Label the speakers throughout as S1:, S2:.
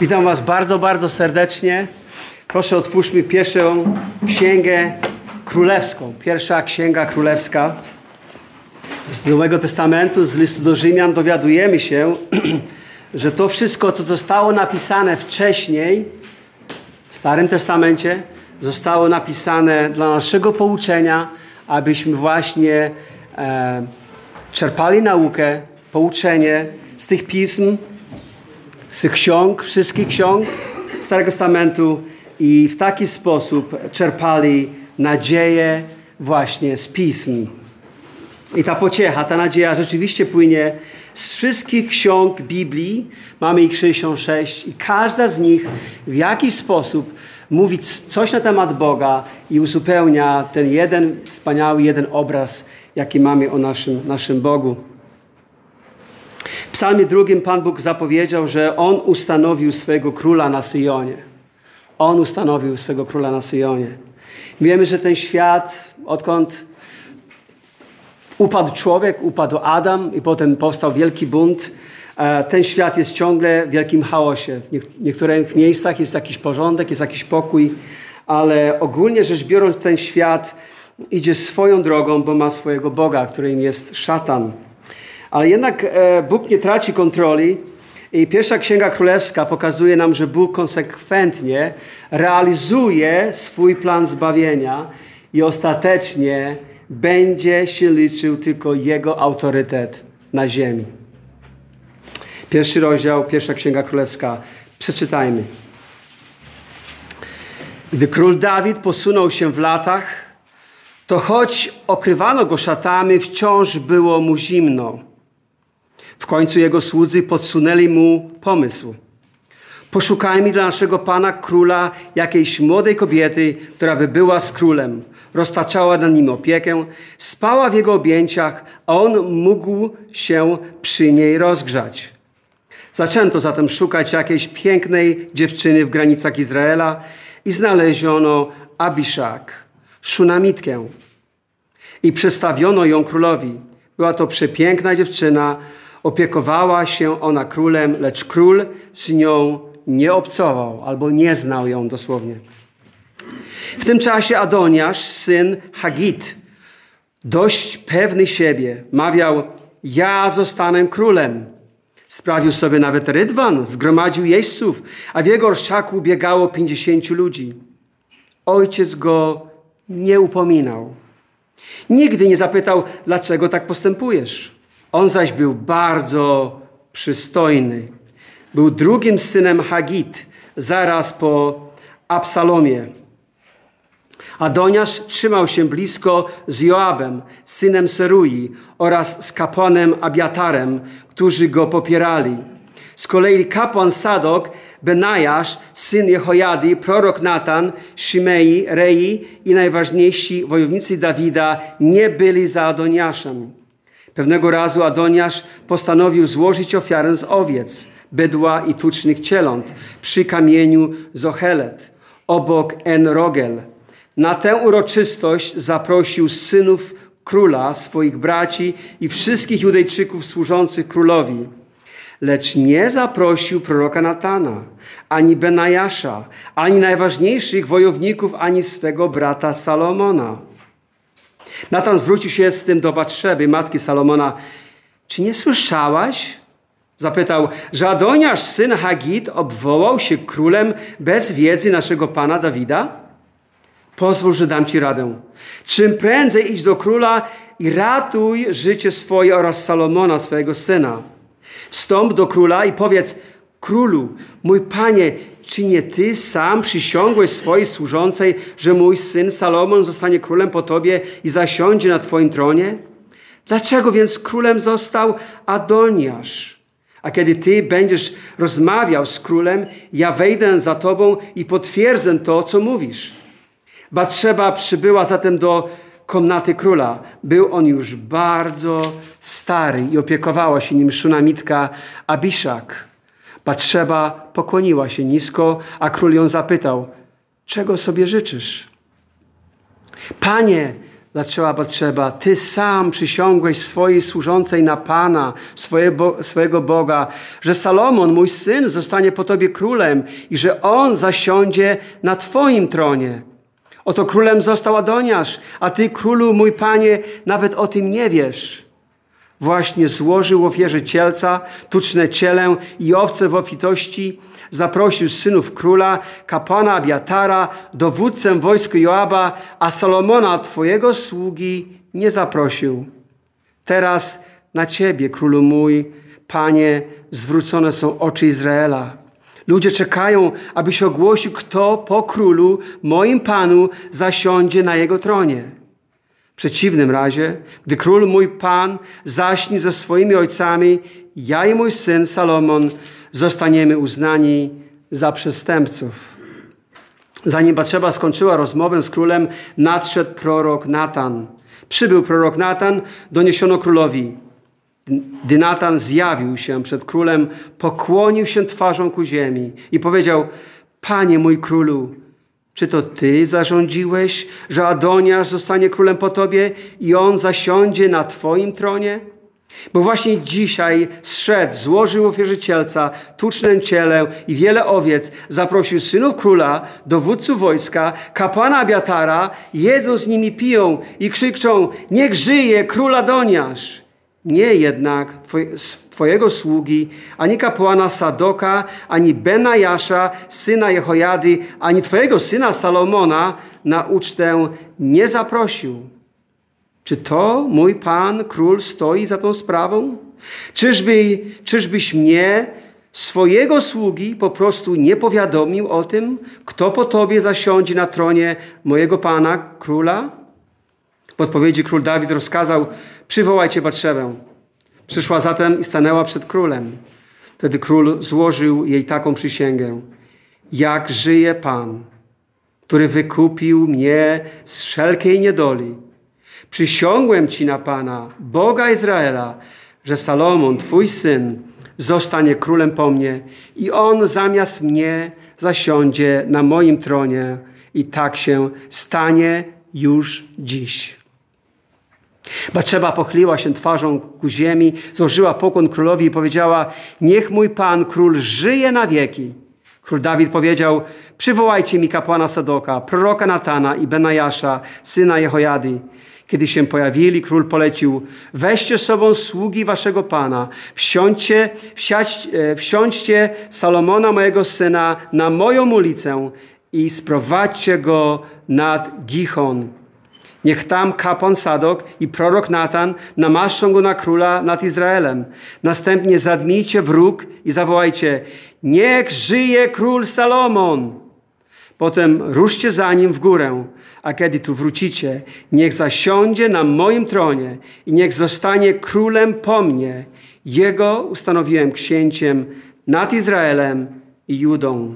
S1: Witam Was bardzo, bardzo serdecznie. Proszę otwórzmy pierwszą księgę królewską. Pierwsza księga królewska. Z Nowego Testamentu, z listu do Rzymian dowiadujemy się, że to wszystko, co zostało napisane wcześniej w Starym Testamencie, zostało napisane dla naszego pouczenia, abyśmy właśnie e, czerpali naukę, pouczenie z tych pism, z tych ksiąg, wszystkich ksiąg Starego Testamentu i w taki sposób czerpali nadzieję właśnie z pism. I ta pociecha, ta nadzieja rzeczywiście płynie z wszystkich ksiąg Biblii. Mamy ich 66 i każda z nich w jakiś sposób mówi coś na temat Boga i uzupełnia ten jeden wspaniały, jeden obraz, jaki mamy o naszym, naszym Bogu. W psalmie drugim Pan Bóg zapowiedział, że On ustanowił swojego króla na Syjonie. On ustanowił swojego króla na Syjonie. Wiemy, że ten świat, odkąd upadł człowiek, upadł Adam i potem powstał wielki bunt, e, ten świat jest ciągle w wielkim chaosie. W niektórych miejscach jest jakiś porządek, jest jakiś pokój, ale ogólnie rzecz biorąc, ten świat idzie swoją drogą, bo ma swojego Boga, którym jest szatan. Ale jednak e, Bóg nie traci kontroli i pierwsza księga królewska pokazuje nam, że Bóg konsekwentnie realizuje swój plan zbawienia i ostatecznie będzie się liczył tylko Jego autorytet na ziemi. Pierwszy rozdział, pierwsza księga królewska. Przeczytajmy. Gdy król Dawid posunął się w latach, to choć okrywano go szatami, wciąż było mu zimno. W końcu jego słudzy podsunęli mu pomysł. Poszukajmy dla naszego Pana Króla jakiejś młodej kobiety, która by była z królem, roztaczała nad nim opiekę, spała w jego objęciach, a on mógł się przy niej rozgrzać. Zaczęto zatem szukać jakiejś pięknej dziewczyny w granicach Izraela i znaleziono Abiszak, szunamitkę. I przedstawiono ją królowi. Była to przepiękna dziewczyna, Opiekowała się ona królem, lecz król z nią nie obcował albo nie znał ją dosłownie. W tym czasie Adoniasz, syn Hagit, dość pewny siebie, mawiał: Ja zostanę królem. Sprawił sobie nawet rydwan, zgromadził jeźdźców, a w jego orszaku biegało pięćdziesięciu ludzi. Ojciec go nie upominał. Nigdy nie zapytał, dlaczego tak postępujesz. On zaś był bardzo przystojny. Był drugim synem Hagit, zaraz po Absalomie. Adoniasz trzymał się blisko z Joabem, synem Serui, oraz z kapłanem Abiatarem, którzy go popierali. Z kolei kapłan Sadok, Benajasz, syn Jehojady, prorok Natan, Shimei, Rei i najważniejsi wojownicy Dawida nie byli za Adoniaszem. Pewnego razu Adoniasz postanowił złożyć ofiarę z owiec, bydła i tucznych cieląt przy kamieniu Zochelet, obok Enrogel. Na tę uroczystość zaprosił synów króla, swoich braci i wszystkich Judejczyków służących królowi. Lecz nie zaprosił proroka Natana, ani Benajasza, ani najważniejszych wojowników, ani swego brata Salomona. Natan zwrócił się z tym do Batrzeby, matki Salomona. Czy nie słyszałaś? Zapytał, że Adoniasz, syn Hagit, obwołał się królem bez wiedzy naszego pana Dawida? Pozwól, że dam ci radę. Czym prędzej idź do króla i ratuj życie swoje oraz Salomona, swojego syna. Wstąp do króla i powiedz, królu, mój panie, czy nie ty sam przysiągłeś swojej służącej, że mój syn Salomon zostanie królem po tobie i zasiądzie na twoim tronie? Dlaczego więc królem został Adoniasz? A kiedy ty będziesz rozmawiał z królem, ja wejdę za tobą i potwierdzę to, co mówisz. Batrzeba przybyła zatem do komnaty króla. Był on już bardzo stary i opiekowała się nim szunamitka Abiszak. Batrzeba pokłoniła się nisko, a król ją zapytał, czego sobie życzysz? Panie, zaczęła potrzeba. Ty sam przysiągłeś swojej służącej na Pana, swojego, swojego Boga, że Salomon, mój syn, zostanie po tobie królem i że on zasiądzie na twoim tronie. Oto królem został Adoniasz, a ty, królu, mój panie, nawet o tym nie wiesz. Właśnie złożył ofierze cielca, tuczne cielę i owce w obfitości, zaprosił synów króla, kapłana Abiatara, dowódcę wojska Joaba, a Salomona, twojego sługi, nie zaprosił. Teraz na ciebie, królu mój, panie, zwrócone są oczy Izraela. Ludzie czekają, abyś ogłosił, kto po królu, moim panu, zasiądzie na jego tronie. Przeciwnym razie, gdy król mój pan zaśni ze swoimi ojcami, ja i mój syn Salomon zostaniemy uznani za przestępców. Zanim Batrzeba skończyła rozmowę z królem, nadszedł prorok Natan. Przybył prorok Natan, doniesiono królowi. Gdy Natan zjawił się przed królem, pokłonił się twarzą ku ziemi i powiedział: Panie mój królu, czy to ty zarządziłeś, że Adoniasz zostanie królem po tobie i on zasiądzie na twoim tronie? Bo właśnie dzisiaj zszedł, złożył ofierzycielca, tuczne ciele i wiele owiec, zaprosił synów króla, dowódców wojska, kapłana Abiatara, jedzą z nimi, piją i krzyczą, niech żyje król Adoniasz. Nie jednak Twojego sługi, ani kapłana Sadoka, ani Benajasza, syna Jehojady, ani Twojego syna Salomona na ucztę nie zaprosił. Czy to mój Pan, Król, stoi za tą sprawą? Czyżby, czyżbyś mnie, swojego sługi, po prostu nie powiadomił o tym, kto po Tobie zasiądzie na tronie mojego Pana, Króla? W odpowiedzi król Dawid rozkazał, przywołajcie Batrzewę. Przyszła zatem i stanęła przed królem. Wtedy król złożył jej taką przysięgę. Jak żyje Pan, który wykupił mnie z wszelkiej niedoli. Przysiągłem Ci na Pana, Boga Izraela, że Salomon, Twój syn, zostanie królem po mnie i on zamiast mnie zasiądzie na moim tronie i tak się stanie już dziś. Batrzeba pochyliła się twarzą ku ziemi, złożyła pokłon królowi i powiedziała: Niech mój pan król żyje na wieki. Król Dawid powiedział: Przywołajcie mi kapłana Sadoka, proroka Natana i Benajasza, syna Jehojady. Kiedy się pojawili, król polecił: Weźcie sobą sługi waszego pana, wsiądźcie, e, wsiądźcie Salomona, mojego syna, na moją ulicę i sprowadźcie go nad Gichon Niech tam kapłan Sadok i prorok Natan namaszczą go na króla nad Izraelem. Następnie zadmijcie wróg i zawołajcie: Niech żyje król Salomon! Potem ruszcie za nim w górę, a kiedy tu wrócicie, niech zasiądzie na moim tronie i niech zostanie królem po mnie. Jego ustanowiłem księciem nad Izraelem i Judą.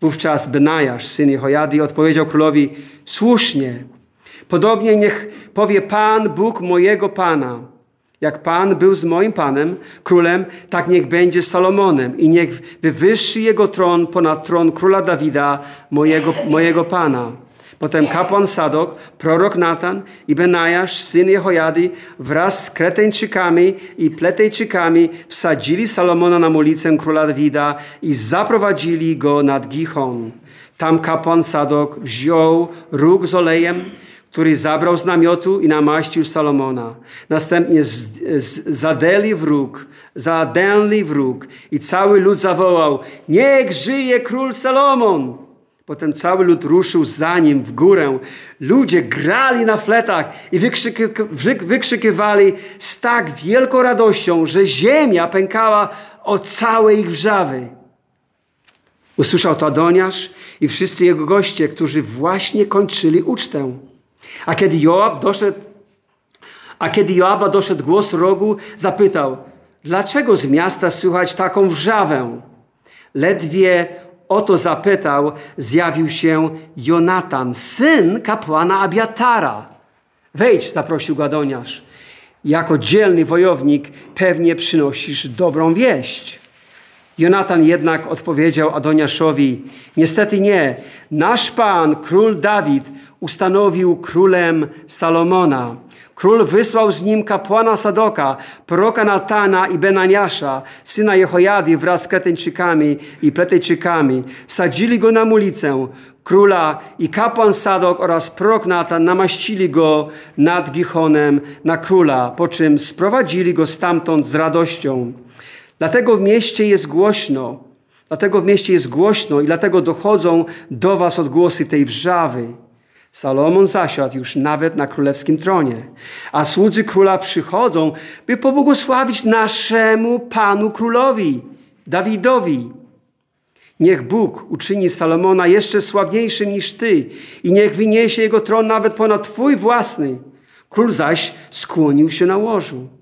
S1: Wówczas Benajasz, syn Jehojady, odpowiedział królowi: Słusznie, Podobnie niech powie Pan, Bóg mojego Pana. Jak Pan był z moim Panem, królem, tak niech będzie z Salomonem i niech wywyższy jego tron ponad tron króla Dawida, mojego, mojego Pana. Potem kapłan Sadok, prorok Natan i Benajasz, syn Jehojady, wraz z Kreteńczykami i Pletejczykami wsadzili Salomona na ulicę króla Dawida i zaprowadzili go nad Gichon. Tam kapłan Sadok wziął róg z olejem, który zabrał z namiotu i namaścił Salomona. Następnie z, z, zadeli zadęli wróg i cały lud zawołał, niech żyje król Salomon! Potem cały lud ruszył za nim w górę. Ludzie grali na fletach i wykrzyki, wykrzykiwali z tak wielką radością, że ziemia pękała od całej ich wrzawy. Usłyszał to Adoniasz i wszyscy jego goście, którzy właśnie kończyli ucztę. A kiedy Joab doszedł, a kiedy Joaba doszedł głos rogu, zapytał, dlaczego z miasta słychać taką wrzawę? Ledwie o to zapytał, zjawił się Jonatan, syn kapłana Abiatara. Wejdź, zaprosił Gadoniarz. Jako dzielny wojownik pewnie przynosisz dobrą wieść. Jonatan jednak odpowiedział Adoniaszowi: Niestety nie. Nasz pan, król Dawid, ustanowił królem Salomona. Król wysłał z nim kapłana Sadoka, proroka Natana i Benaniasza, syna Jehojady wraz z Kretyńczykami i Pletejczykami. Wsadzili go na ulicę króla i kapłan Sadok oraz prorok Natan namaścili go nad Gichonem na króla, po czym sprowadzili go stamtąd z radością. Dlatego w mieście jest głośno, dlatego w mieście jest głośno i dlatego dochodzą do was odgłosy tej wrzawy. Salomon zasiadł już nawet na królewskim tronie, a słudzy króla przychodzą, by pobłogosławić naszemu Panu Królowi, Dawidowi. Niech Bóg uczyni Salomona jeszcze sławniejszym niż Ty i niech wyniesie jego tron nawet ponad Twój własny. Król zaś skłonił się na łożu.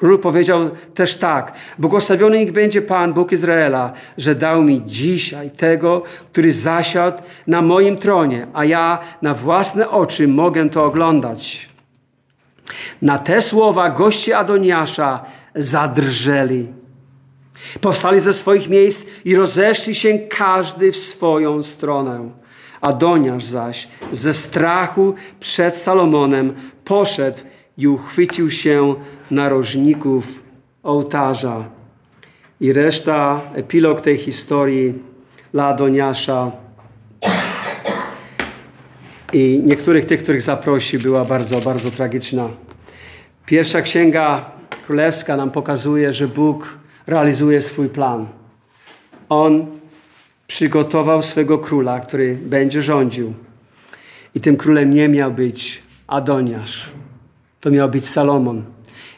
S1: Król powiedział też tak: Błogosławiony niech będzie Pan, Bóg Izraela, że dał mi dzisiaj tego, który zasiadł na moim tronie, a ja na własne oczy mogę to oglądać. Na te słowa goście Adoniasza zadrżeli. Powstali ze swoich miejsc i rozeszli się każdy w swoją stronę. Adoniasz zaś ze strachu przed Salomonem poszedł i uchwycił się narożników ołtarza. I reszta, epilog tej historii dla Adoniasza i niektórych tych, których zaprosi, była bardzo, bardzo tragiczna. Pierwsza księga królewska nam pokazuje, że Bóg realizuje swój plan. On przygotował swego króla, który będzie rządził. I tym królem nie miał być Adoniasz. To miał być Salomon.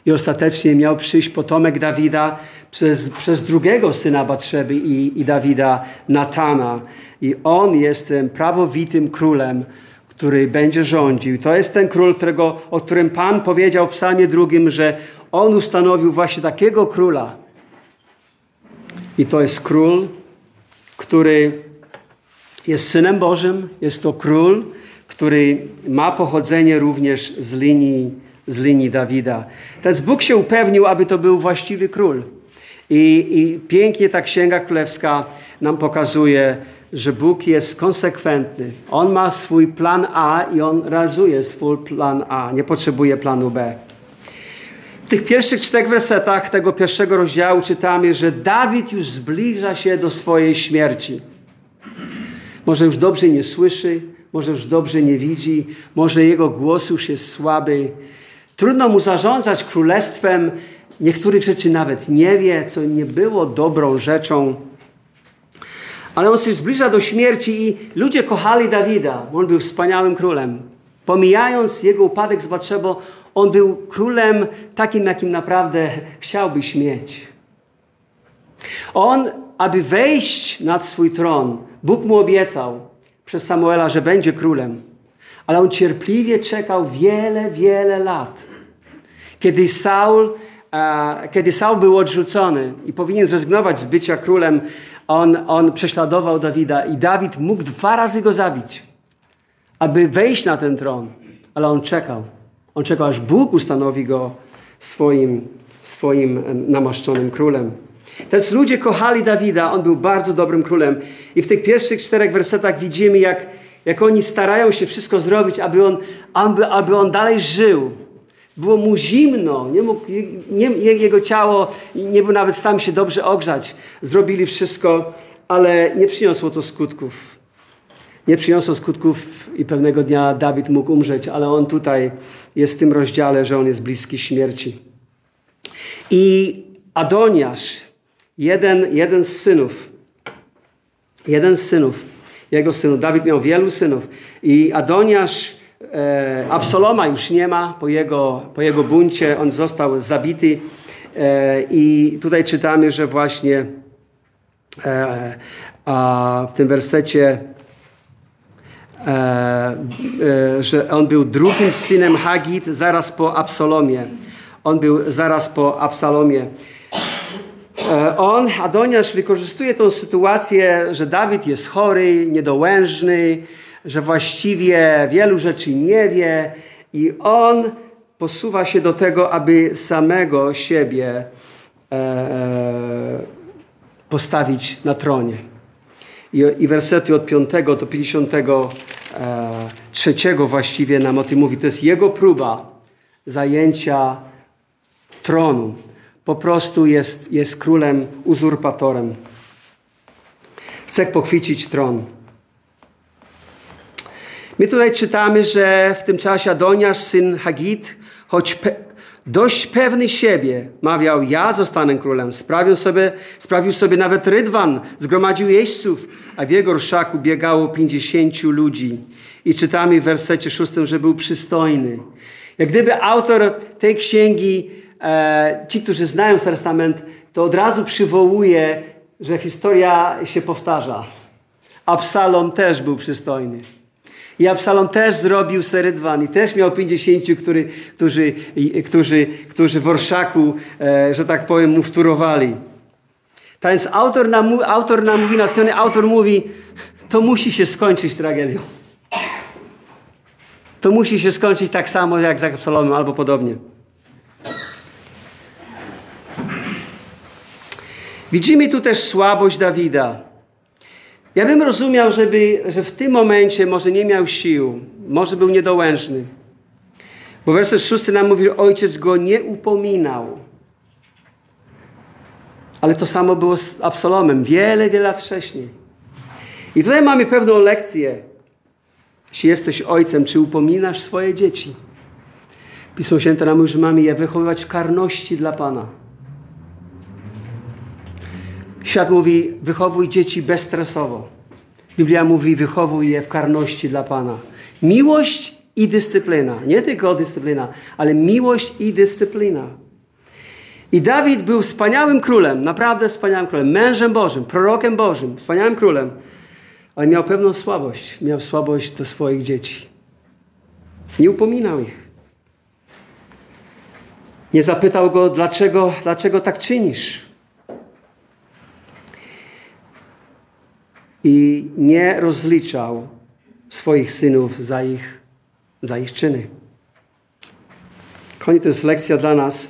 S1: I ostatecznie miał przyjść potomek Dawida przez, przez drugiego syna Batrzeby i, i Dawida, Natana. I on jest tym prawowitym królem, który będzie rządził. To jest ten król, którego, o którym Pan powiedział w psalmie drugim, że on ustanowił właśnie takiego króla. I to jest król, który jest synem Bożym. Jest to król, który ma pochodzenie również z linii z linii Dawida. Teraz Bóg się upewnił, aby to był właściwy król. I, I, pięknie ta księga królewska nam pokazuje, że Bóg jest konsekwentny. On ma swój plan A i on realizuje swój plan A. Nie potrzebuje planu B. W tych pierwszych czterech wersetach tego pierwszego rozdziału czytamy, że Dawid już zbliża się do swojej śmierci. Może już dobrze nie słyszy, może już dobrze nie widzi, może jego głos już jest słaby, Trudno mu zarządzać królestwem. Niektórych rzeczy nawet nie wie, co nie było dobrą rzeczą. Ale on się zbliża do śmierci i ludzie kochali Dawida. On był wspaniałym królem. Pomijając jego upadek z Batrzebo, on był królem takim, jakim naprawdę chciałbyś mieć. On, aby wejść nad swój tron, Bóg mu obiecał przez Samuela, że będzie królem. Ale on cierpliwie czekał wiele, wiele lat. Kiedy Saul, kiedy Saul był odrzucony i powinien zrezygnować z bycia królem, on, on prześladował Dawida i Dawid mógł dwa razy go zabić, aby wejść na ten tron. Ale on czekał. On czekał, aż Bóg ustanowi go swoim, swoim namaszczonym królem. Teraz ludzie kochali Dawida, on był bardzo dobrym królem. I w tych pierwszych czterech wersetach widzimy, jak, jak oni starają się wszystko zrobić, aby on, aby, aby on dalej żył. Było mu zimno, nie mógł, nie, jego ciało nie był nawet stał się dobrze ogrzać. Zrobili wszystko, ale nie przyniosło to skutków. Nie przyniosło skutków i pewnego dnia Dawid mógł umrzeć, ale on tutaj jest w tym rozdziale, że on jest bliski śmierci. I Adoniasz, jeden, jeden z synów, jeden z synów, jego synów, Dawid miał wielu synów i Adoniasz Absaloma już nie ma po jego, po jego buncie, on został zabity. E, I tutaj czytamy, że właśnie e, w tym wersecie, że on był drugim synem Hagit zaraz po Absalomie. On był zaraz po Absalomie. On, Adoniasz, wykorzystuje tę sytuację, że Dawid jest chory, niedołężny, że właściwie wielu rzeczy nie wie i on posuwa się do tego, aby samego siebie e, e postawić na tronie. I, i wersety od 5 do 53 e, właściwie nam o tym mówi. To jest jego próba zajęcia tronu. Po prostu jest, jest królem, uzurpatorem. Chce pochwycić tron. My tutaj czytamy, że w tym czasie Adoniasz, syn Hagit, choć pe dość pewny siebie, mawiał, ja zostanę królem. Sprawił sobie, sprawił sobie nawet rydwan, zgromadził jeźdźców, a w jego orszaku biegało pięćdziesięciu ludzi. I czytamy w wersecie szóstym, że był przystojny. Jak gdyby autor tej księgi, e, ci, którzy znają Stary Testament, to od razu przywołuje, że historia się powtarza. Absalom też był przystojny. I Absalom też zrobił serydwan i też miał 50, który, którzy, którzy, którzy w orszaku, e, że tak powiem, mu wtórowali. Tak więc autor nam, autor nam mówi, nacjony autor mówi, to musi się skończyć tragedią. To musi się skończyć tak samo jak z Absalomem, albo podobnie. Widzimy tu też słabość Dawida. Ja bym rozumiał, żeby, że w tym momencie może nie miał sił, może był niedołężny. Bo werset szósty nam mówi, ojciec go nie upominał. Ale to samo było z Absalomem wiele, wiele lat wcześniej. I tutaj mamy pewną lekcję. Jeśli jesteś ojcem, czy upominasz swoje dzieci? Pismo Święte nam mówi, że mamy je wychowywać w karności dla Pana. Świat mówi, wychowuj dzieci bezstresowo. Biblia mówi, wychowuj je w karności dla Pana. Miłość i dyscyplina. Nie tylko dyscyplina, ale miłość i dyscyplina. I Dawid był wspaniałym królem, naprawdę wspaniałym królem, mężem Bożym, prorokiem Bożym, wspaniałym królem, ale miał pewną słabość. Miał słabość do swoich dzieci. Nie upominał ich. Nie zapytał go, dlaczego, dlaczego tak czynisz. I nie rozliczał swoich synów za ich, za ich czyny. Koniec to jest lekcja dla nas,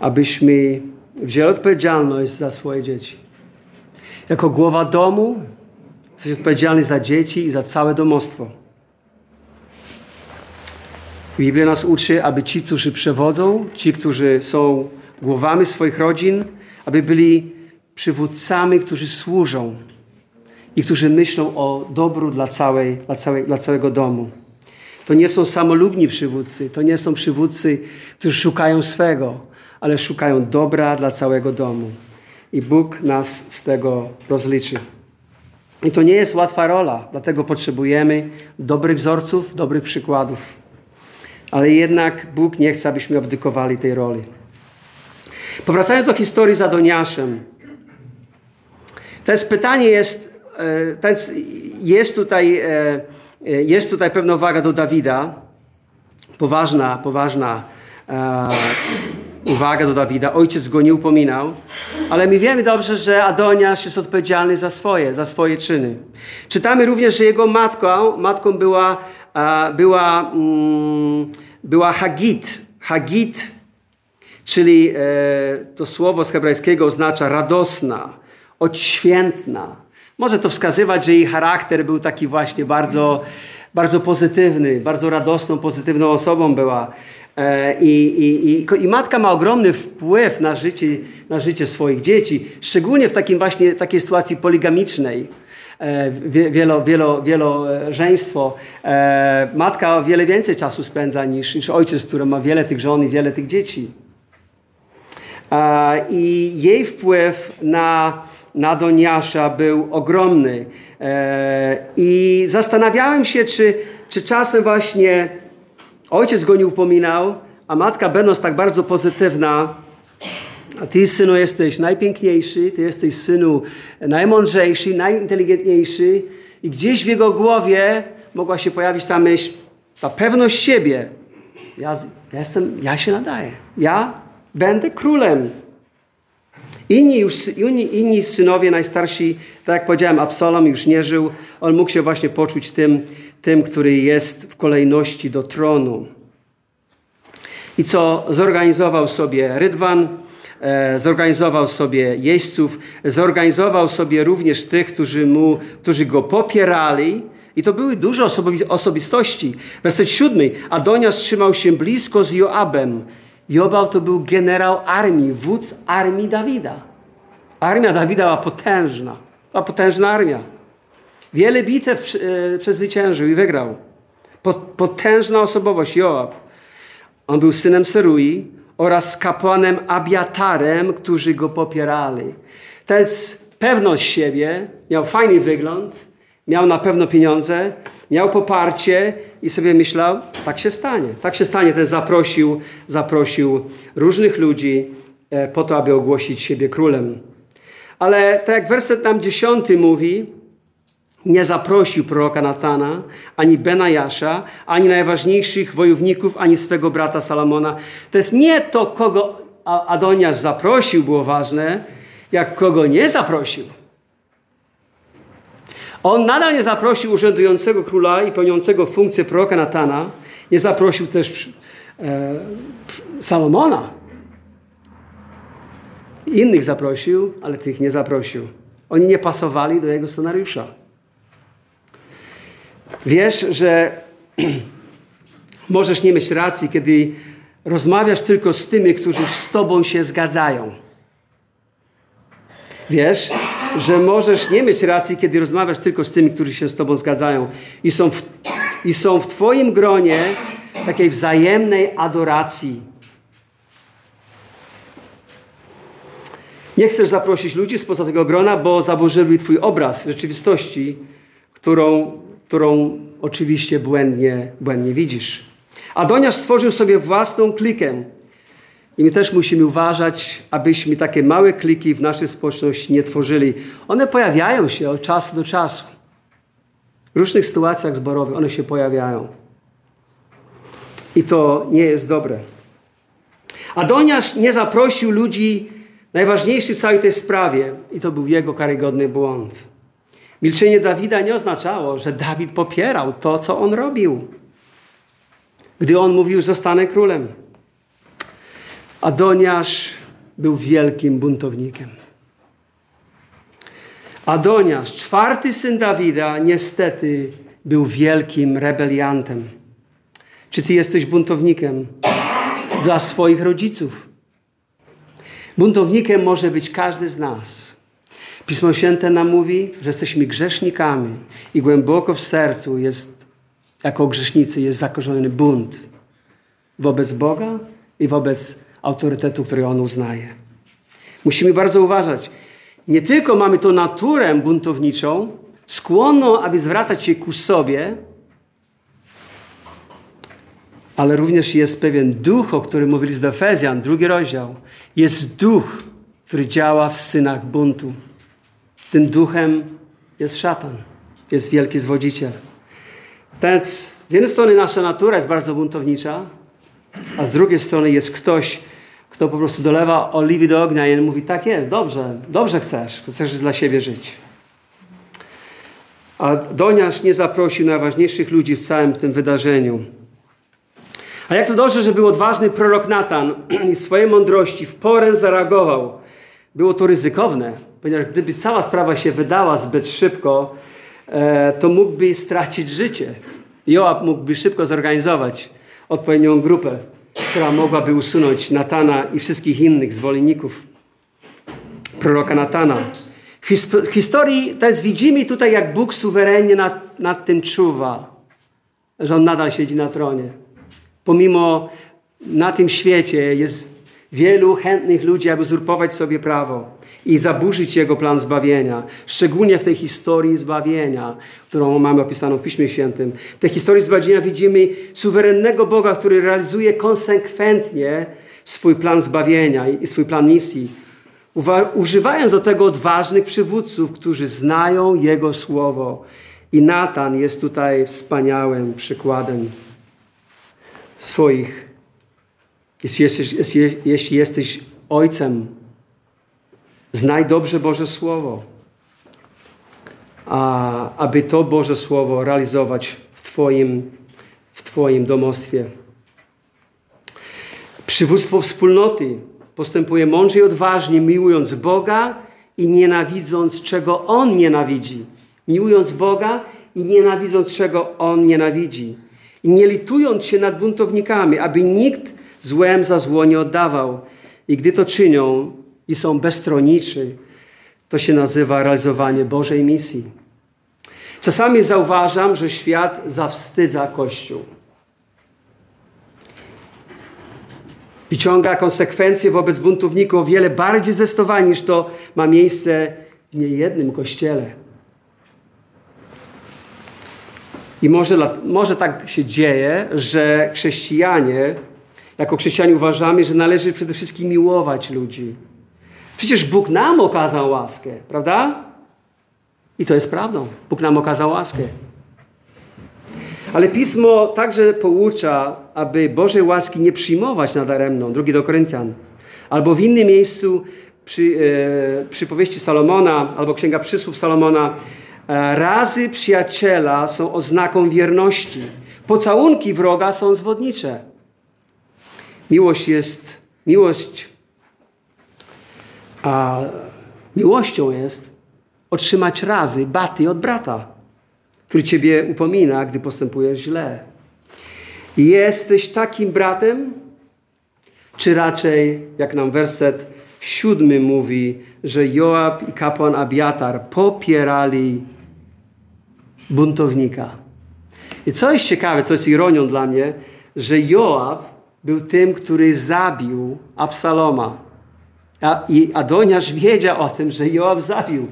S1: abyśmy wzięli odpowiedzialność za swoje dzieci. Jako głowa domu jesteś odpowiedzialny za dzieci i za całe domostwo. Biblia nas uczy, aby ci, którzy przewodzą, ci, którzy są głowami swoich rodzin, aby byli przywódcami, którzy służą i którzy myślą o dobru dla, całej, dla, całej, dla całego domu. To nie są samolubni przywódcy, to nie są przywódcy, którzy szukają swego, ale szukają dobra dla całego domu. I Bóg nas z tego rozliczy. I to nie jest łatwa rola, dlatego potrzebujemy dobrych wzorców, dobrych przykładów. Ale jednak Bóg nie chce, abyśmy abdykowali tej roli. Powracając do historii z Adoniaszem, Teraz pytanie jest, e, jest tutaj, e, e, jest tutaj pewna uwaga do Dawida, poważna, poważna uwaga do Dawida. Ojciec go nie upominał, ale my wiemy dobrze, że Adoniasz jest odpowiedzialny za swoje, za swoje czyny. Czytamy również, że jego matką, matką była, była, mm, była Hagit. Hagit, czyli to słowo z hebrajskiego oznacza radosna odświętna. Może to wskazywać, że jej charakter był taki właśnie bardzo, bardzo pozytywny, bardzo radosną, pozytywną osobą była. E, I, i, i, I, matka ma ogromny wpływ na życie, na życie swoich dzieci, szczególnie w takim właśnie, takiej sytuacji poligamicznej. E, wielo, wielo, wielożeństwo. E, matka o wiele więcej czasu spędza niż, niż ojciec, który ma wiele tych żon i wiele tych dzieci. I jej wpływ na na Doniasza był ogromny. E, I zastanawiałem się, czy, czy czasem właśnie ojciec go nie upominał, a matka będąc tak bardzo pozytywna, ty, synu, jesteś najpiękniejszy, ty jesteś, synu, najmądrzejszy, najinteligentniejszy i gdzieś w jego głowie mogła się pojawić ta myśl, ta pewność siebie. Ja, ja, jestem, ja się nadaję. Ja będę królem. Inni, już, inni, inni synowie, najstarsi, tak jak powiedziałem, Absalom już nie żył. On mógł się właśnie poczuć tym, tym, który jest w kolejności do tronu. I co zorganizował sobie Rydwan, e, zorganizował sobie jeźdźców, zorganizował sobie również tych, którzy, mu, którzy go popierali. I to były duże osobistości. Werset siódmy. Adonias trzymał się blisko z Joabem. Joab to był generał armii, wódz armii Dawida. Armia Dawida była potężna. Była potężna armia. Wiele bitew e, przezwyciężył i wygrał. Potężna osobowość Joab. On był synem Serui oraz kapłanem Abiatarem, którzy go popierali. To jest pewność siebie, miał fajny wygląd, miał na pewno pieniądze, miał poparcie i sobie myślał, tak się stanie. Tak się stanie. Ten zaprosił, zaprosił różnych ludzi e, po to, aby ogłosić siebie królem. Ale tak jak werset nam dziesiąty mówi, nie zaprosił proroka Natana, ani Benajasza, ani najważniejszych wojowników, ani swego brata Salomona. To jest nie to, kogo Adoniasz zaprosił, było ważne, jak kogo nie zaprosił. On nadal nie zaprosił urzędującego króla i pełniącego funkcję proroka Natana. Nie zaprosił też e, Salomona. Innych zaprosił, ale tych nie zaprosił. Oni nie pasowali do jego scenariusza. Wiesz, że możesz nie mieć racji, kiedy rozmawiasz tylko z tymi, którzy z tobą się zgadzają. Wiesz, że możesz nie mieć racji, kiedy rozmawiasz tylko z tymi, którzy się z tobą zgadzają i są w, i są w twoim gronie takiej wzajemnej adoracji. Nie chcesz zaprosić ludzi spoza tego grona, bo zaburzyli twój obraz rzeczywistości, którą którą oczywiście błędnie, błędnie widzisz. Adoniasz stworzył sobie własną klikę. I my też musimy uważać, abyśmy takie małe kliki w naszej społeczności nie tworzyli. One pojawiają się od czasu do czasu. W różnych sytuacjach zborowych one się pojawiają. I to nie jest dobre. Adoniasz nie zaprosił ludzi najważniejszych w całej tej sprawie. I to był jego karygodny błąd. Milczenie Dawida nie oznaczało, że Dawid popierał to, co on robił. Gdy on mówił, że zostanę królem. Adoniasz był wielkim buntownikiem. Adoniasz, czwarty syn Dawida, niestety był wielkim rebeliantem. Czy ty jesteś buntownikiem dla swoich rodziców? Buntownikiem może być każdy z nas. Pismo Święte nam mówi, że jesteśmy grzesznikami i głęboko w sercu jest, jako grzesznicy, jest zakorzeniony bunt wobec Boga i wobec autorytetu, który On uznaje. Musimy bardzo uważać. Nie tylko mamy tą naturę buntowniczą, skłonną, aby zwracać się ku sobie, ale również jest pewien duch, o którym mówili z Efezjan, drugi rozdział. Jest duch, który działa w synach buntu. Tym duchem jest szatan, jest wielki zwodziciel. Więc z jednej strony nasza natura jest bardzo buntownicza, a z drugiej strony jest ktoś, kto po prostu dolewa oliwy do ognia i mówi, tak jest, dobrze, dobrze chcesz, chcesz dla siebie żyć. A Doniarz nie zaprosił najważniejszych ludzi w całym tym wydarzeniu. A jak to dobrze, że był odważny prorok Natan i swojej mądrości w porę zareagował. Było to ryzykowne, ponieważ gdyby cała sprawa się wydała zbyt szybko, e, to mógłby stracić życie. Joab mógłby szybko zorganizować odpowiednią grupę, która mogłaby usunąć Natana i wszystkich innych zwolenników proroka Natana. W historii jest widzimy tutaj, jak Bóg suwerennie nad, nad tym czuwa, że On nadal siedzi na tronie. Pomimo na tym świecie jest wielu chętnych ludzi, aby uzurpować sobie prawo i zaburzyć Jego plan zbawienia. Szczególnie w tej historii zbawienia, którą mamy opisaną w Piśmie Świętym. W tej historii zbawienia widzimy suwerennego Boga, który realizuje konsekwentnie swój plan zbawienia i swój plan misji. Używając do tego odważnych przywódców, którzy znają Jego Słowo. I Natan jest tutaj wspaniałym przykładem swoich. Jeśli jesteś, jeśli jesteś ojcem Znaj dobrze Boże Słowo, a, aby to Boże Słowo realizować w Twoim, w twoim domostwie. Przywództwo wspólnoty Postępuje mądrze i odważnie, miłując Boga i nienawidząc, czego On nienawidzi. Miłując Boga i nienawidząc, czego On nienawidzi. I nie litując się nad buntownikami, aby nikt złem za zło nie oddawał. I gdy to czynią i są bezstroniczy, to się nazywa realizowanie Bożej misji. Czasami zauważam, że świat zawstydza Kościół. Wyciąga konsekwencje wobec buntowników o wiele bardziej zdecydowanie niż to ma miejsce w niejednym kościele. I może, może tak się dzieje, że chrześcijanie, jako chrześcijanie uważamy, że należy przede wszystkim miłować ludzi. Przecież Bóg nam okazał łaskę, prawda? I to jest prawdą. Bóg nam okazał łaskę. Ale Pismo także poucza, aby Bożej łaski nie przyjmować nadaremną. Drugi do Koryntian. Albo w innym miejscu przy, e, przy powieści Salomona, albo Księga Przysłów Salomona, e, razy przyjaciela są oznaką wierności. Pocałunki wroga są zwodnicze. Miłość jest, miłość, a miłością jest otrzymać razy, baty od brata, który ciebie upomina, gdy postępujesz źle. Jesteś takim bratem? Czy raczej, jak nam werset siódmy mówi, że Joab i kapłan Abiatar popierali buntownika. I co jest ciekawe, co jest ironią dla mnie, że Joab był tym, który zabił Absaloma. A, I Adoniasz wiedział o tym, że Joab zabił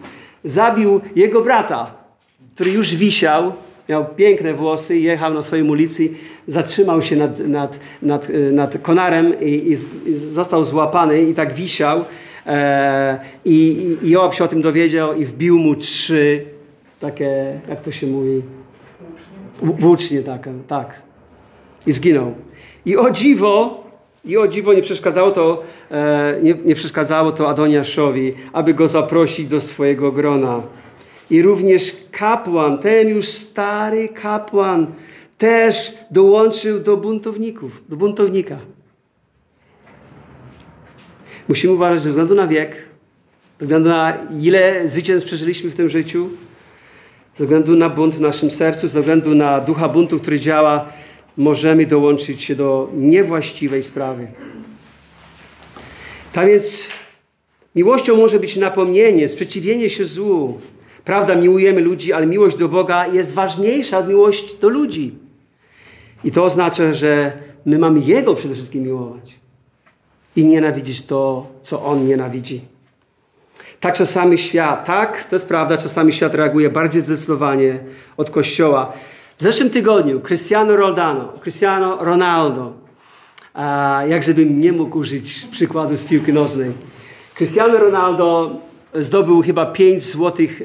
S1: zabił jego brata, który już wisiał, miał piękne włosy, jechał na swojej ulicy, zatrzymał się nad, nad, nad, nad konarem i, i, i został złapany i tak wisiał. E, i, I Joab się o tym dowiedział i wbił mu trzy takie, jak to się mówi? Włócznie takie, tak. I zginął. I o dziwo, i o dziwo nie przeszkadzało to, e, nie, nie przeszkadzało to Adoniaszowi, aby go zaprosić do swojego grona. I również kapłan, ten już stary kapłan, też dołączył do buntowników, do buntownika. Musimy uważać, ze względu na wiek, ze względu na ile zwycięstw przeżyliśmy w tym życiu, ze względu na bunt w naszym sercu, ze względu na ducha buntu, który działa możemy dołączyć się do niewłaściwej sprawy. Tak więc miłością może być napomnienie, sprzeciwienie się złu. Prawda, miłujemy ludzi, ale miłość do Boga jest ważniejsza od miłości do ludzi. I to oznacza, że my mamy Jego przede wszystkim miłować i nienawidzić to, co On nienawidzi. Tak czasami świat, tak, to jest prawda, czasami świat reaguje bardziej zdecydowanie od Kościoła. W zeszłym tygodniu Cristiano Roldano, Cristiano Ronaldo, a nie mógł użyć przykładu z piłki nożnej. Cristiano Ronaldo zdobył chyba pięć złotych e,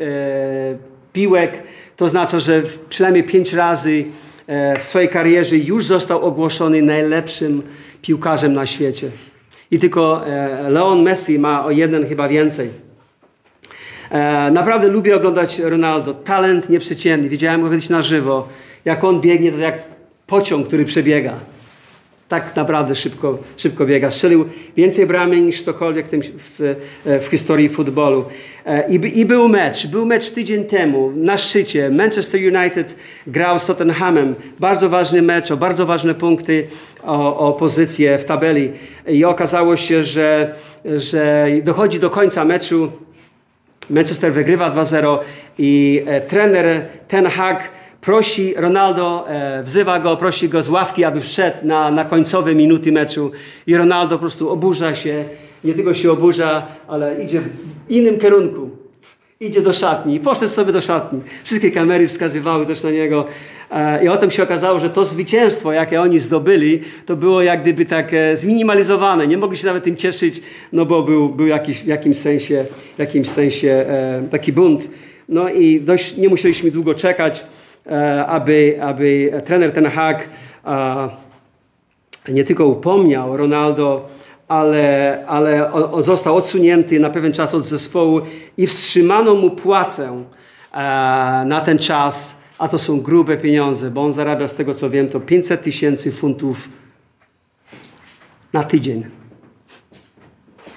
S1: piłek. To oznacza, że przynajmniej pięć razy e, w swojej karierze już został ogłoszony najlepszym piłkarzem na świecie. I tylko e, Leon Messi ma o jeden chyba więcej. E, naprawdę lubię oglądać Ronaldo. Talent nieprzeciętny. Widziałem go kiedyś na żywo. Jak on biegnie, to jak pociąg, który przebiega. Tak naprawdę szybko, szybko biega. Strzelił więcej bramek niż ktokolwiek w, e, w historii futbolu. E, I, I, był mecz. Był mecz tydzień temu na szczycie. Manchester United grał z Tottenhamem. Bardzo ważny mecz, o bardzo ważne punkty, o, o pozycję w tabeli. I okazało się, że, że dochodzi do końca meczu. Manchester wygrywa 2-0 i e, trener Ten Hag prosi Ronaldo, e, wzywa go, prosi go z ławki, aby wszedł na, na końcowe minuty meczu i Ronaldo po prostu oburza się, nie tylko się oburza, ale idzie w innym kierunku. Idzie do szatni, poszedł sobie do szatni. Wszystkie kamery wskazywały też na niego. E, I potem się okazało, że to zwycięstwo, jakie oni zdobyli, to było jak gdyby tak e, zminimalizowane. Nie mogli się nawet tym cieszyć, no bo był, był jakiś, w jakimś sensie, jakimś sensie taki bunt. No i dość nie musieliśmy długo czekać, aby, aby trener Ten Hag nie tylko upomniał Ronaldo, ale, ale został odsunięty na pewien czas od zespołu i wstrzymano mu płacę na ten czas a to są grube pieniądze, bo on zarabia z tego co wiem to 500 tysięcy funtów na tydzień.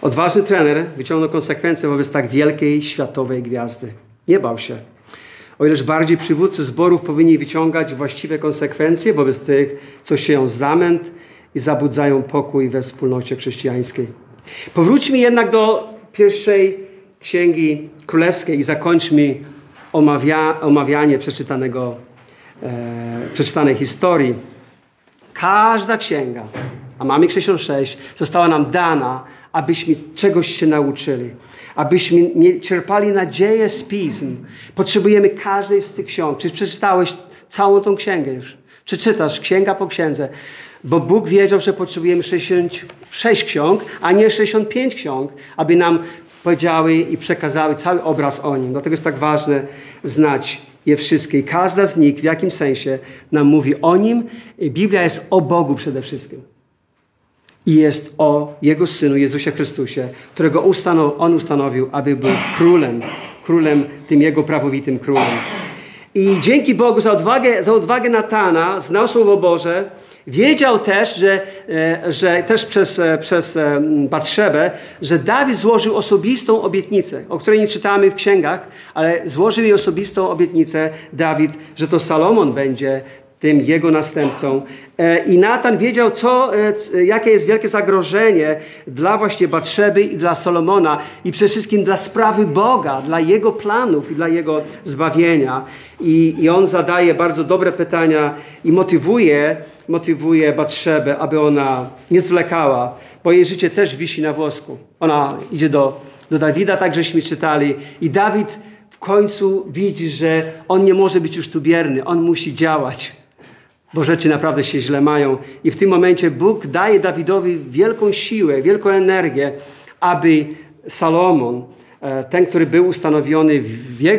S1: Odważny trener wyciągnął konsekwencje wobec tak wielkiej światowej gwiazdy. Nie bał się. O ileż bardziej przywódcy zborów powinni wyciągać właściwe konsekwencje wobec tych, co sieją zamęt i zabudzają pokój we wspólnocie chrześcijańskiej. Powróćmy jednak do pierwszej księgi królewskiej i zakończmy omawia, omawianie przeczytanego, e, przeczytanej historii. Każda księga, a mamy 66, została nam dana, abyśmy czegoś się nauczyli, abyśmy czerpali nadzieję z pism. Potrzebujemy każdej z tych ksiąg. Czy przeczytałeś całą tą księgę już? Czy czytasz księga po księdze? Bo Bóg wiedział, że potrzebujemy 66 ksiąg, a nie 65 ksiąg, aby nam powiedziały i przekazały cały obraz o Nim. Dlatego jest tak ważne znać je wszystkie. I każda z nich w jakimś sensie nam mówi o Nim. Biblia jest o Bogu przede wszystkim. I jest o Jego Synu, Jezusie Chrystusie, którego ustanow, On ustanowił, aby był królem, królem, tym Jego prawowitym królem. I dzięki Bogu za odwagę, za odwagę Natana znał Słowo Boże, Wiedział też, że, e, że też przez, e, przez e, Batrzebę, że Dawid złożył osobistą obietnicę, o której nie czytamy w księgach, ale złożył jej osobistą obietnicę Dawid, że to Salomon będzie tym jego następcą. I Natan wiedział, co, jakie jest wielkie zagrożenie dla właśnie Batrzeby i dla Salomona i przede wszystkim dla sprawy Boga, dla jego planów i dla jego zbawienia. I, i on zadaje bardzo dobre pytania i motywuje motywuje Batrzebę, aby ona nie zwlekała, bo jej życie też wisi na włosku. Ona idzie do, do Dawida, tak żeśmy czytali. I Dawid w końcu widzi, że on nie może być już tu bierny, on musi działać, bo rzeczy naprawdę się źle mają. I w tym momencie Bóg daje Dawidowi wielką siłę, wielką energię, aby Salomon E, ten, który był ustanowiony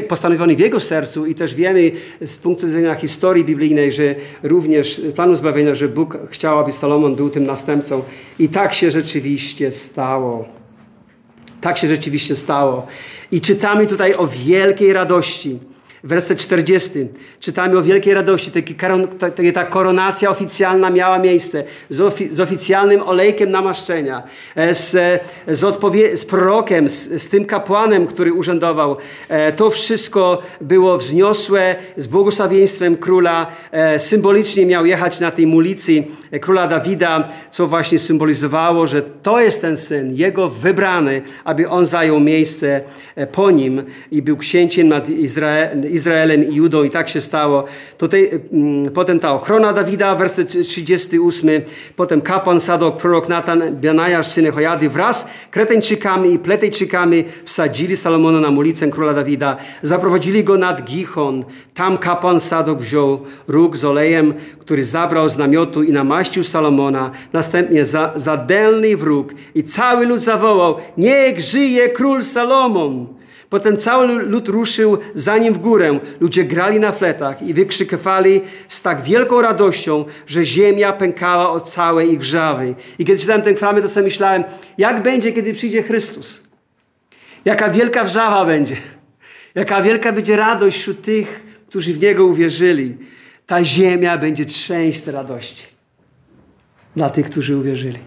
S1: postanowiony w jego sercu i też wiemy z punktu widzenia historii biblijnej, że również planu zbawienia, że Bóg chciał, aby Salomon był tym następcą. I tak się rzeczywiście stało. Tak się rzeczywiście stało. I czytamy tutaj o wielkiej radości werset 40. Czytamy o wielkiej radości. Taki, ta koronacja oficjalna miała miejsce z, ofi, z oficjalnym olejkiem namaszczenia, e, z, e, z, odpowie, z prorokiem, z, z, tym kapłanem, który urzędował. E, to wszystko było wzniosłe z błogosławieństwem króla. Symbolicznie miał jechać na tej mulicy króla Dawida, co właśnie symbolizowało, że to jest ten syn, jego wybrany, aby on zajął miejsce po nim i był księciem nad Izraelem Izraelem i Judą i tak się stało. Tutaj, mm, potem ta ochrona Dawida, werset 38, potem kapłan Sadok, prorok Natan, Benajasz, syn Hojady wraz Kreteńczykami i Pletejczykami wsadzili Salomona na ulicę króla Dawida. Zaprowadzili go nad Gichon. Tam kapłan Sadok wziął róg z olejem, który zabrał z namiotu i namaścił Salomona. Następnie za, zadelny wróg i cały lud zawołał, niech żyje król Salomon. Potem cały lud ruszył za nim w górę. Ludzie grali na fletach i wykrzykywali z tak wielką radością, że ziemia pękała od całej ich wrzawy. I kiedy czytałem ten fragment, to sobie myślałem, jak będzie, kiedy przyjdzie Chrystus? Jaka wielka wrzawa będzie? Jaka wielka będzie radość wśród tych, którzy w Niego uwierzyli. Ta ziemia będzie trzęść z radości dla tych, którzy uwierzyli.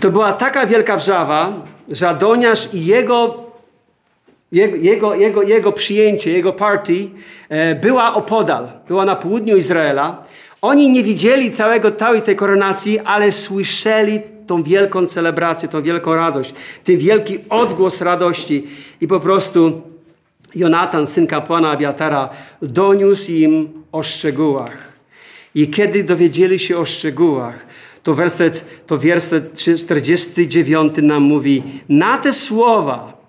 S1: To była taka wielka wrzawa, że Adoniasz i jego jego, jego, jego, jego przyjęcie, jego party e, była opodal, była na południu Izraela. Oni nie widzieli całego, całej tej koronacji, ale słyszeli tą wielką celebrację, tą wielką radość, ten wielki odgłos radości. I po prostu Jonatan, syn kapłana Abiatara, doniósł im o szczegółach. I kiedy dowiedzieli się o szczegółach, to werset, to werset 49 nam mówi, na te słowa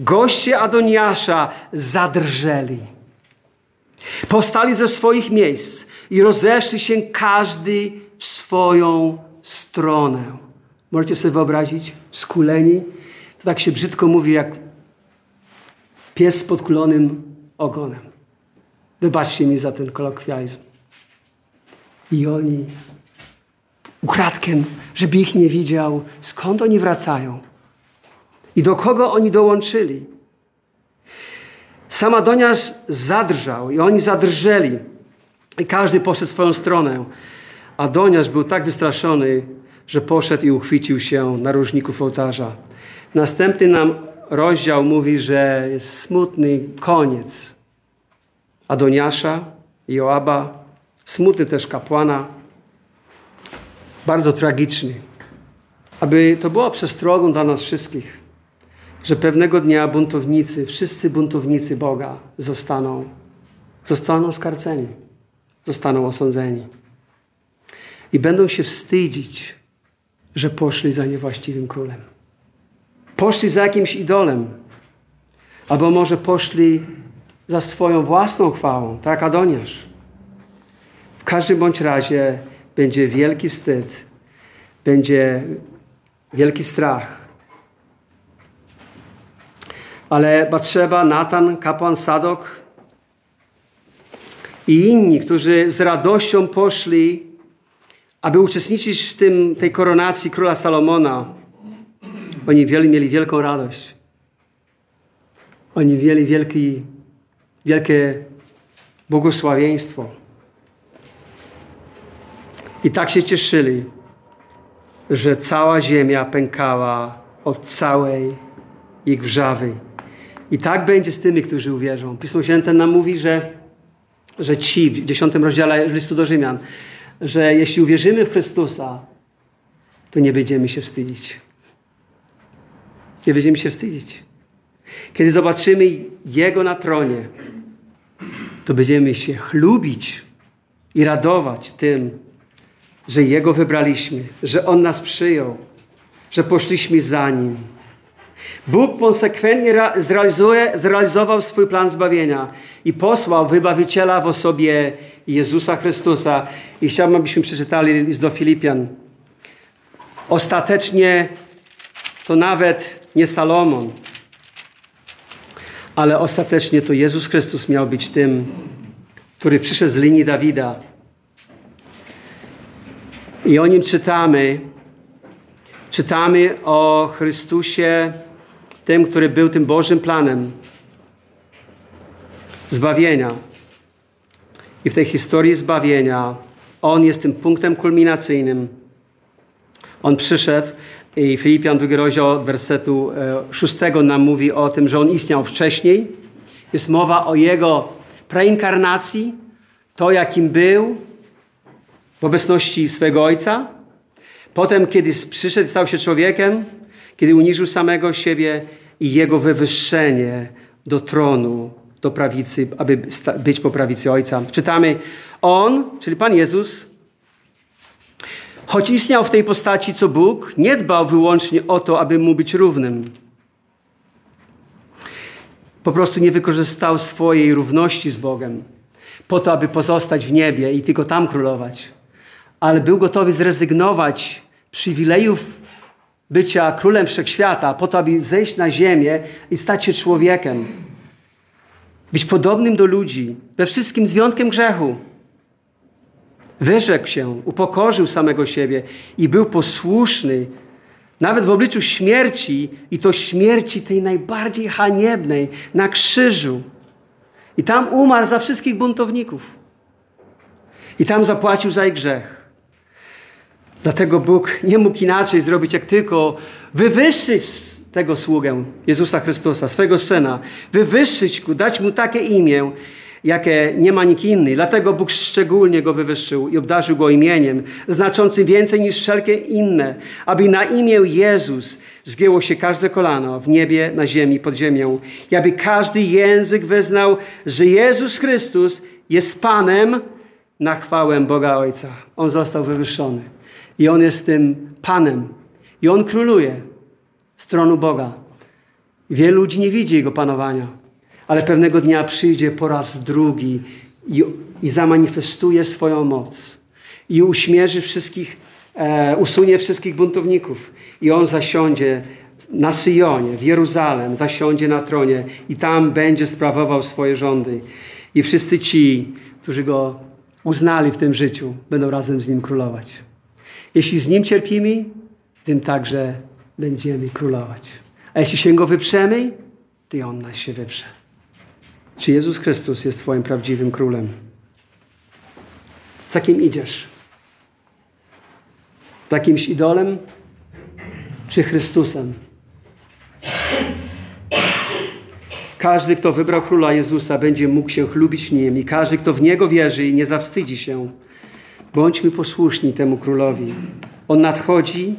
S1: Goście Adoniasza zadrżeli. Powstali ze swoich miejsc i rozeszli się każdy w swoją stronę. Możecie sobie wyobrazić? Skuleni. To tak się brzydko mówi, jak pies z podkulonym ogonem. Wybaczcie mi za ten kolokwializm. I oni ukradkiem, żeby ich nie widział, skąd oni wracają. I do kogo oni dołączyli? Sam Adoniasz zadrżał i oni zadrżeli. I każdy poszedł swoją stronę. Adoniasz był tak wystraszony, że poszedł i uchwycił się narożników ołtarza. Następny nam rozdział mówi, że jest smutny koniec Adoniasza, Joaba, smutny też kapłana, bardzo tragiczny. Aby to było przestrogą dla nas wszystkich, że pewnego dnia buntownicy, wszyscy buntownicy Boga zostaną, zostaną skarceni, zostaną osądzeni. I będą się wstydzić, że poszli za niewłaściwym królem. Poszli za jakimś idolem. Albo może poszli za swoją własną chwałą, tak Adoniasz. W każdym bądź razie będzie wielki wstyd, będzie wielki strach. Ale Batrzeba, Natan, kapłan Sadok i inni, którzy z radością poszli, aby uczestniczyć w tym, tej koronacji króla Salomona, oni mieli, mieli wielką radość. Oni mieli wielki, wielkie błogosławieństwo. I tak się cieszyli, że cała ziemia pękała od całej ich wrzawy. I tak będzie z tymi, którzy uwierzą. Pismo Święte nam mówi, że, że ci w dziesiątym rozdziale listu do Rzymian, że jeśli uwierzymy w Chrystusa, to nie będziemy się wstydzić. Nie będziemy się wstydzić. Kiedy zobaczymy Jego na tronie, to będziemy się chlubić i radować tym, że Jego wybraliśmy, że On nas przyjął, że poszliśmy za Nim. Bóg konsekwentnie zrealizuje, zrealizował swój plan zbawienia i posłał wybawiciela w osobie Jezusa Chrystusa. I chciałbym, abyśmy przeczytali list do Filipian. Ostatecznie to nawet nie Salomon, ale ostatecznie to Jezus Chrystus miał być tym, który przyszedł z linii Dawida. I o nim czytamy. Czytamy o Chrystusie, tym, który był tym Bożym planem zbawienia. I w tej historii zbawienia On jest tym punktem kulminacyjnym. On przyszedł i Filipian, drugi rozdział od wersetu e, szóstego nam mówi o tym, że On istniał wcześniej. Jest mowa o Jego preinkarnacji, to jakim był w obecności swego Ojca. Potem, kiedy przyszedł, stał się człowiekiem, kiedy uniżył samego siebie i Jego wywyższenie do tronu, do prawicy, aby być po prawicy Ojca. Czytamy, On, czyli Pan Jezus, Choć istniał w tej postaci co Bóg, nie dbał wyłącznie o to, aby mu być równym. Po prostu nie wykorzystał swojej równości z Bogiem po to, aby pozostać w niebie i tylko tam królować. Ale był gotowy zrezygnować przywilejów bycia królem wszechświata po to, aby zejść na ziemię i stać się człowiekiem. Być podobnym do ludzi, we wszystkim z wyjątkiem grzechu. Wyrzekł się, upokorzył samego siebie i był posłuszny, nawet w obliczu śmierci, i to śmierci tej najbardziej haniebnej, na krzyżu. I tam umarł za wszystkich buntowników. I tam zapłacił za ich grzech. Dlatego Bóg nie mógł inaczej zrobić, jak tylko wywyższyć tego sługę Jezusa Chrystusa, swego Syna, wywyższyć Go, dać Mu takie imię, jakie nie ma nikt inny. Dlatego Bóg szczególnie go wywyższył i obdarzył go imieniem, znaczącym więcej niż wszelkie inne, aby na imię Jezus zgięło się każde kolano w niebie, na ziemi, pod ziemią i aby każdy język wyznał, że Jezus Chrystus jest Panem na chwałę Boga Ojca. On został wywyższony i On jest tym Panem i On króluje z tronu Boga. Wielu ludzi nie widzi Jego panowania ale pewnego dnia przyjdzie po raz drugi i, i zamanifestuje swoją moc i uśmierzy wszystkich, e, usunie wszystkich buntowników i on zasiądzie na Syjonie, w Jeruzalem, zasiądzie na tronie i tam będzie sprawował swoje rządy. I wszyscy ci, którzy go uznali w tym życiu, będą razem z nim królować. Jeśli z nim cierpimy, tym także będziemy królować. A jeśli się go wyprzemy, to on nas się wyprze. Czy Jezus Chrystus jest Twoim prawdziwym królem? Za kim idziesz? Jakimś idolem czy Chrystusem? Każdy, kto wybrał króla Jezusa, będzie mógł się chlubić nim i każdy, kto w niego wierzy i nie zawstydzi się. Bądźmy posłuszni temu królowi. On nadchodzi,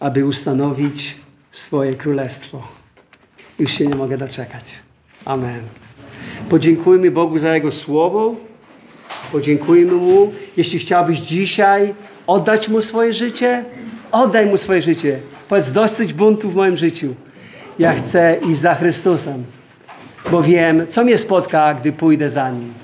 S1: aby ustanowić swoje królestwo. Już się nie mogę doczekać. Amen. Podziękujmy Bogu za Jego słowo. Podziękujmy Mu. Jeśli chciałbyś dzisiaj oddać Mu swoje życie, oddaj Mu swoje życie. Powiedz, dosyć buntu w moim życiu. Ja chcę iść za Chrystusem, bo wiem, co mnie spotka, gdy pójdę za Nim.